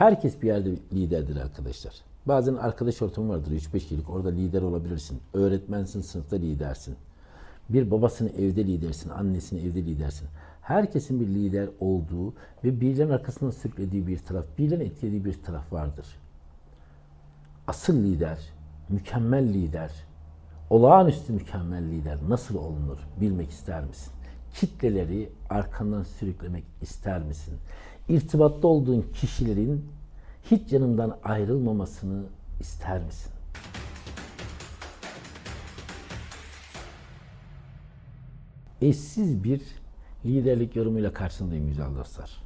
Herkes bir yerde liderdir arkadaşlar. Bazen arkadaş ortamı vardır 3-5 yıllık orada lider olabilirsin. Öğretmensin sınıfta lidersin. Bir babasını evde lidersin, annesini evde lidersin. Herkesin bir lider olduğu ve birilerinin arkasından sürüklediği bir taraf, birilerinin etkilediği bir taraf vardır. Asıl lider, mükemmel lider, olağanüstü mükemmel lider nasıl olunur bilmek ister misin? Kitleleri arkandan sürüklemek ister misin? İrtibatta olduğun kişilerin hiç yanından ayrılmamasını ister misin? Eşsiz bir liderlik yorumuyla karşındayım güzel dostlar.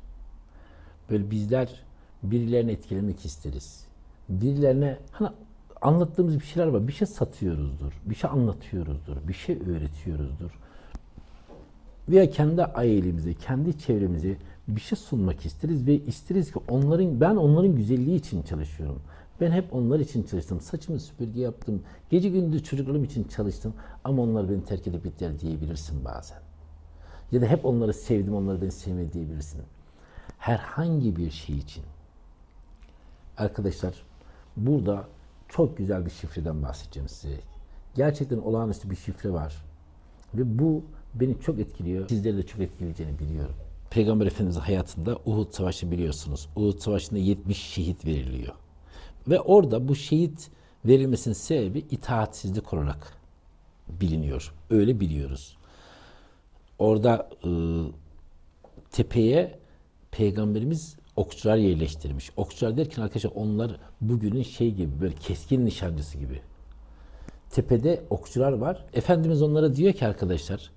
Böyle bizler birilerini etkilemek isteriz. Birilerine hani anlattığımız bir şeyler var. Bir şey satıyoruzdur, bir şey anlatıyoruzdur, bir şey öğretiyoruzdur. Veya kendi ailemize, kendi çevremize bir şey sunmak isteriz ve isteriz ki onların ben onların güzelliği için çalışıyorum. Ben hep onlar için çalıştım. Saçımı süpürge yaptım. Gece gündüz çocuklarım için çalıştım. Ama onlar beni terk edip gittiler diyebilirsin bazen. Ya da hep onları sevdim, onları beni sevmedi diyebilirsin. Herhangi bir şey için. Arkadaşlar burada çok güzel bir şifreden bahsedeceğim size. Gerçekten olağanüstü bir şifre var. Ve bu beni çok etkiliyor. Sizleri de çok etkileyeceğini biliyorum. Peygamber Efendimiz hayatında Uhud Savaşı biliyorsunuz. Uhud Savaşı'nda 70 şehit veriliyor. Ve orada bu şehit verilmesinin sebebi itaatsizlik olarak biliniyor. Öyle biliyoruz. Orada e, tepeye peygamberimiz okçular yerleştirmiş. Okçular derken arkadaşlar onlar bugünün şey gibi böyle keskin nişancısı gibi. Tepede okçular var. Efendimiz onlara diyor ki arkadaşlar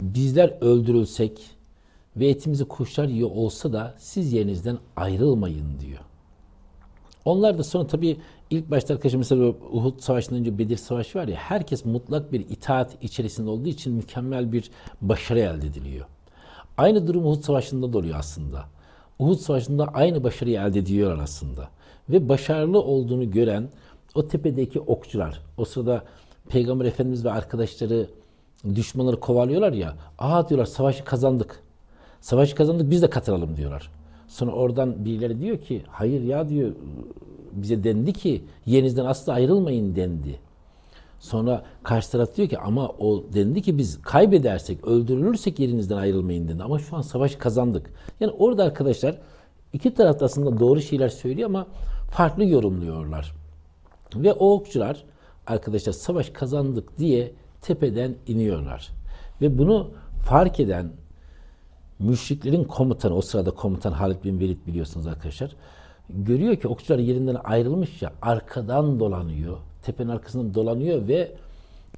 bizler öldürülsek ve etimizi kuşlar yiyor olsa da siz yerinizden ayrılmayın diyor. Onlar da sonra tabii ilk başta arkadaşlar mesela Uhud Savaşı'ndan önce Bedir Savaşı var ya herkes mutlak bir itaat içerisinde olduğu için mükemmel bir başarı elde ediliyor. Aynı durum Uhud Savaşı'nda da oluyor aslında. Uhud Savaşı'nda aynı başarıyı elde ediyorlar aslında. Ve başarılı olduğunu gören o tepedeki okçular, o sırada Peygamber Efendimiz ve arkadaşları düşmanları kovalıyorlar ya, aha diyorlar savaşı kazandık. Savaşı kazandık biz de katılalım diyorlar. Sonra oradan birileri diyor ki hayır ya diyor bize dendi ki yerinizden asla ayrılmayın dendi. Sonra karşı taraf diyor ki ama o dendi ki biz kaybedersek, öldürülürsek yerinizden ayrılmayın dendi. Ama şu an savaş kazandık. Yani orada arkadaşlar iki tarafta aslında doğru şeyler söylüyor ama farklı yorumluyorlar. Ve o okçular arkadaşlar savaş kazandık diye tepeden iniyorlar. Ve bunu fark eden müşriklerin komutanı, o sırada komutan Halid bin Velid biliyorsunuz arkadaşlar. Görüyor ki okçular yerinden ayrılmış ya arkadan dolanıyor. Tepenin arkasından dolanıyor ve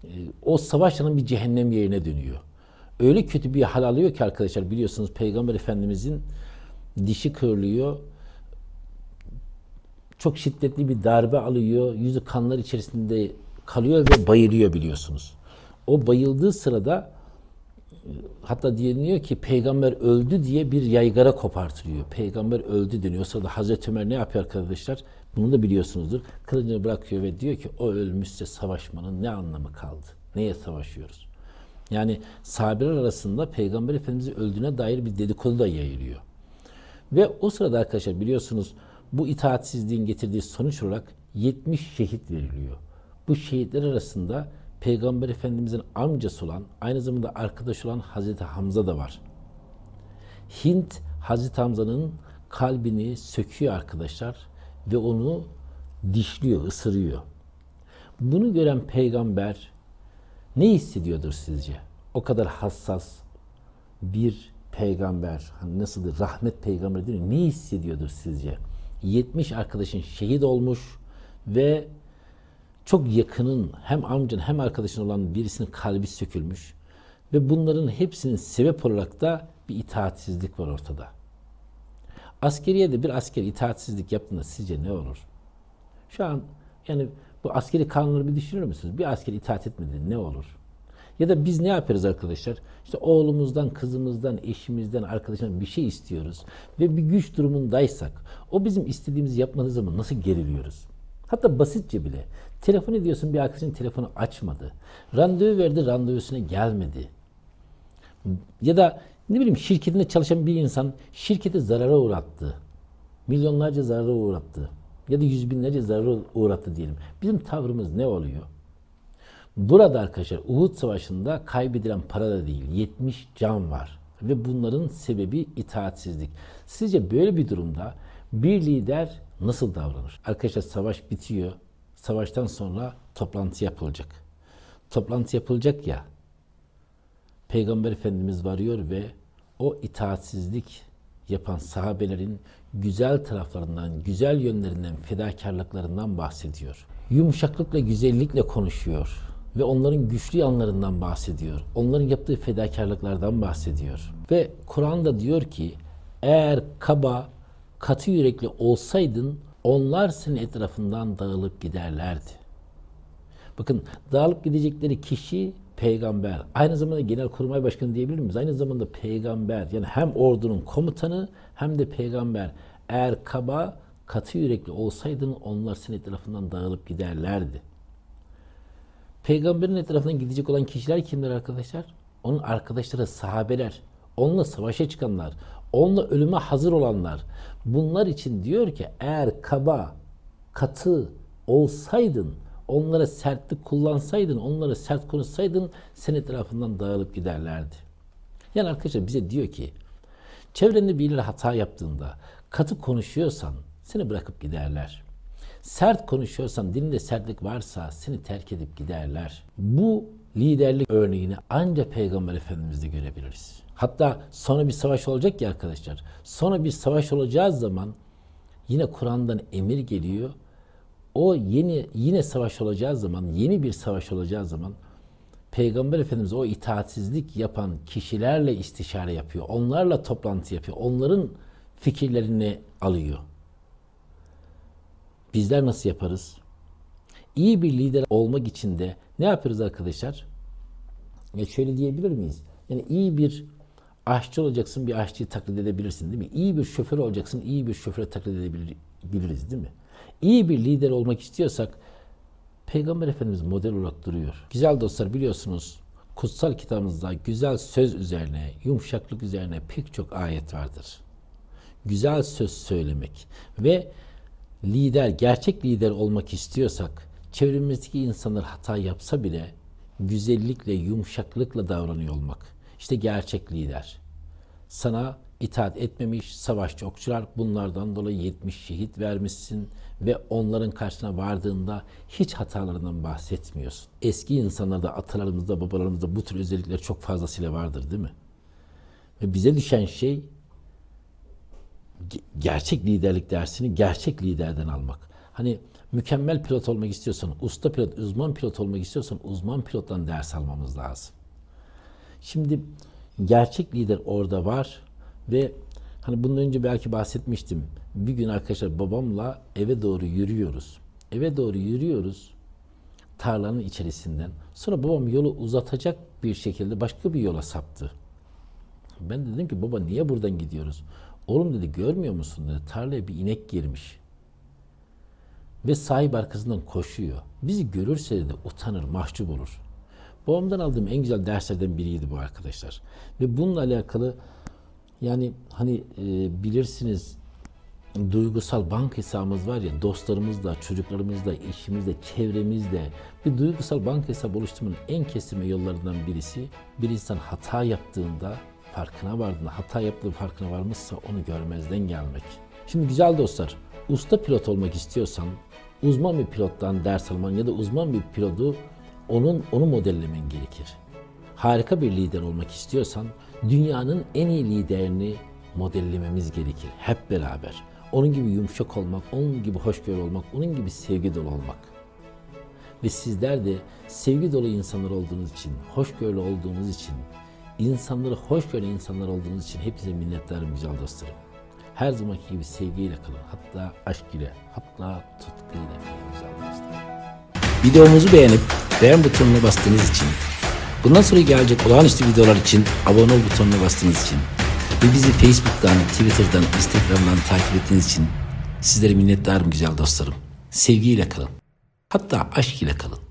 e, o savaşların bir cehennem yerine dönüyor. Öyle kötü bir hal alıyor ki arkadaşlar biliyorsunuz Peygamber Efendimizin dişi kırılıyor. Çok şiddetli bir darbe alıyor. Yüzü kanlar içerisinde kalıyor ve bayılıyor biliyorsunuz. O bayıldığı sırada hatta deniyor ki peygamber öldü diye bir yaygara kopartılıyor. Peygamber öldü deniyor. O sırada Hazreti Ömer ne yapıyor arkadaşlar? Bunu da biliyorsunuzdur. Kılıcını bırakıyor ve diyor ki o ölmüşse savaşmanın ne anlamı kaldı? Neye savaşıyoruz? Yani sahabeler arasında Peygamber Efendimiz'i öldüğüne dair bir dedikodu da yayılıyor. Ve o sırada arkadaşlar biliyorsunuz bu itaatsizliğin getirdiği sonuç olarak 70 şehit veriliyor. Bu şehitler arasında Peygamber Efendimizin amcası olan, aynı zamanda arkadaş olan Hazreti Hamza da var. Hint Hazreti Hamza'nın kalbini söküyor arkadaşlar ve onu dişliyor, ısırıyor. Bunu gören peygamber ne hissediyordur sizce? O kadar hassas bir peygamber, hani nasıldır, rahmet peygamberi değil mi? Ne hissediyordur sizce? 70 arkadaşın şehit olmuş ve çok yakının hem amcan hem arkadaşın olan birisinin kalbi sökülmüş ve bunların hepsinin sebep olarak da bir itaatsizlik var ortada. Askeriye de bir asker itaatsizlik yaptığında sizce ne olur? Şu an yani bu askeri kanunları bir düşünür müsünüz? Bir asker itaat etmedi ne olur? Ya da biz ne yapıyoruz arkadaşlar? İşte oğlumuzdan, kızımızdan, eşimizden, arkadaşımızdan bir şey istiyoruz ve bir güç durumundaysak o bizim istediğimizi yapmadığı zaman nasıl geriliyoruz? Hatta basitçe bile telefon ediyorsun bir arkadaşın telefonu açmadı. Randevu verdi randevusuna gelmedi. Ya da ne bileyim şirketinde çalışan bir insan şirketi zarara uğrattı. milyonlarca zarara uğrattı. Ya da yüz binlerce zarara uğrattı diyelim. Bizim tavrımız ne oluyor? Burada arkadaşlar Uhud Savaşı'nda kaybedilen para da değil 70 can var. Ve bunların sebebi itaatsizlik. Sizce böyle bir durumda bir lider nasıl davranır? Arkadaşlar savaş bitiyor. Savaştan sonra toplantı yapılacak. Toplantı yapılacak ya. Peygamber Efendimiz varıyor ve o itaatsizlik yapan sahabelerin güzel taraflarından, güzel yönlerinden, fedakarlıklarından bahsediyor. Yumuşaklıkla, güzellikle konuşuyor ve onların güçlü yanlarından bahsediyor. Onların yaptığı fedakarlıklardan bahsediyor. Ve Kur'an'da diyor ki eğer kaba, katı yürekli olsaydın onlar senin etrafından dağılıp giderlerdi. Bakın dağılıp gidecekleri kişi peygamber. Aynı zamanda genelkurmay başkanı diyebilir miyiz? Aynı zamanda peygamber. Yani hem ordunun komutanı hem de peygamber. Eğer kaba, katı yürekli olsaydın onlar senin etrafından dağılıp giderlerdi. Peygamberin etrafından gidecek olan kişiler kimler arkadaşlar? Onun arkadaşları sahabeler. Onunla savaşa çıkanlar. Onunla ölüme hazır olanlar. Bunlar için diyor ki eğer kaba, katı olsaydın, onlara sertlik kullansaydın, onlara sert konuşsaydın sen etrafından dağılıp giderlerdi. Yani arkadaşlar bize diyor ki çevrende birileri hata yaptığında katı konuşuyorsan seni bırakıp giderler. Sert konuşuyorsan, dilinde sertlik varsa seni terk edip giderler. Bu liderlik örneğini ancak Peygamber Efendimiz'de görebiliriz. Hatta sonra bir savaş olacak ya arkadaşlar. Sonra bir savaş olacağı zaman yine Kur'an'dan emir geliyor. O yeni yine savaş olacağı zaman, yeni bir savaş olacağı zaman Peygamber Efendimiz o itaatsizlik yapan kişilerle istişare yapıyor. Onlarla toplantı yapıyor. Onların fikirlerini alıyor. Bizler nasıl yaparız? İyi bir lider olmak için de ne yapıyoruz arkadaşlar? Ya şöyle diyebilir miyiz? Yani iyi bir aşçı olacaksın, bir aşçıyı taklit edebilirsin değil mi? İyi bir şoför olacaksın, iyi bir şoföre taklit edebiliriz değil mi? İyi bir lider olmak istiyorsak Peygamber Efendimiz model olarak duruyor. Güzel dostlar biliyorsunuz kutsal kitabımızda güzel söz üzerine, yumuşaklık üzerine pek çok ayet vardır. Güzel söz söylemek ve lider, gerçek lider olmak istiyorsak çevremizdeki insanlar hata yapsa bile güzellikle, yumuşaklıkla davranıyor olmak. İşte gerçek lider. Sana itaat etmemiş savaşçı okçular bunlardan dolayı 70 şehit vermişsin ve onların karşısına vardığında hiç hatalarından bahsetmiyorsun. Eski insanlarda, atalarımızda, babalarımızda bu tür özellikler çok fazlasıyla vardır değil mi? Ve bize düşen şey gerçek liderlik dersini gerçek liderden almak. Hani mükemmel pilot olmak istiyorsan, usta pilot, uzman pilot olmak istiyorsan uzman pilottan ders almamız lazım. Şimdi gerçek lider orada var ve hani bundan önce belki bahsetmiştim. Bir gün arkadaşlar babamla eve doğru yürüyoruz. Eve doğru yürüyoruz tarlanın içerisinden. Sonra babam yolu uzatacak bir şekilde başka bir yola saptı. Ben dedim ki baba niye buradan gidiyoruz? Oğlum dedi görmüyor musun dedi tarlaya bir inek girmiş. Ve sahip arkasından koşuyor. Bizi görürse de utanır, mahcup olur. Babamdan aldığım en güzel derslerden biriydi bu arkadaşlar. Ve bununla alakalı yani hani e, bilirsiniz duygusal bank hesabımız var ya dostlarımızla, çocuklarımızla, eşimizle, çevremizle bir duygusal bank hesabı oluşturmanın en kestirme yollarından birisi bir insan hata yaptığında farkına vardığında, hata yaptığı farkına varmışsa onu görmezden gelmek. Şimdi güzel dostlar, usta pilot olmak istiyorsan uzman bir pilottan ders alman ya da uzman bir pilotu onun onu modellemen gerekir. Harika bir lider olmak istiyorsan dünyanın en iyi liderini modellememiz gerekir hep beraber. Onun gibi yumuşak olmak, onun gibi hoşgörü olmak, onun gibi sevgi dolu olmak. Ve sizler de sevgi dolu insanlar olduğunuz için, hoşgörülü olduğunuz için, insanları hoş gören insanlar olduğunuz için hepinize minnettarım güzel dostlarım. Her zamanki gibi sevgiyle kalın. Hatta aşk ile, hatta tutkuyla kalın güzel dostlarım. Videomuzu beğenip beğen butonuna bastığınız için, bundan sonra gelecek olağanüstü videolar için abone ol butonuna bastığınız için ve bizi Facebook'tan, Twitter'dan, Instagram'dan takip ettiğiniz için sizlere minnettarım güzel dostlarım. Sevgiyle kalın. Hatta aşk ile kalın.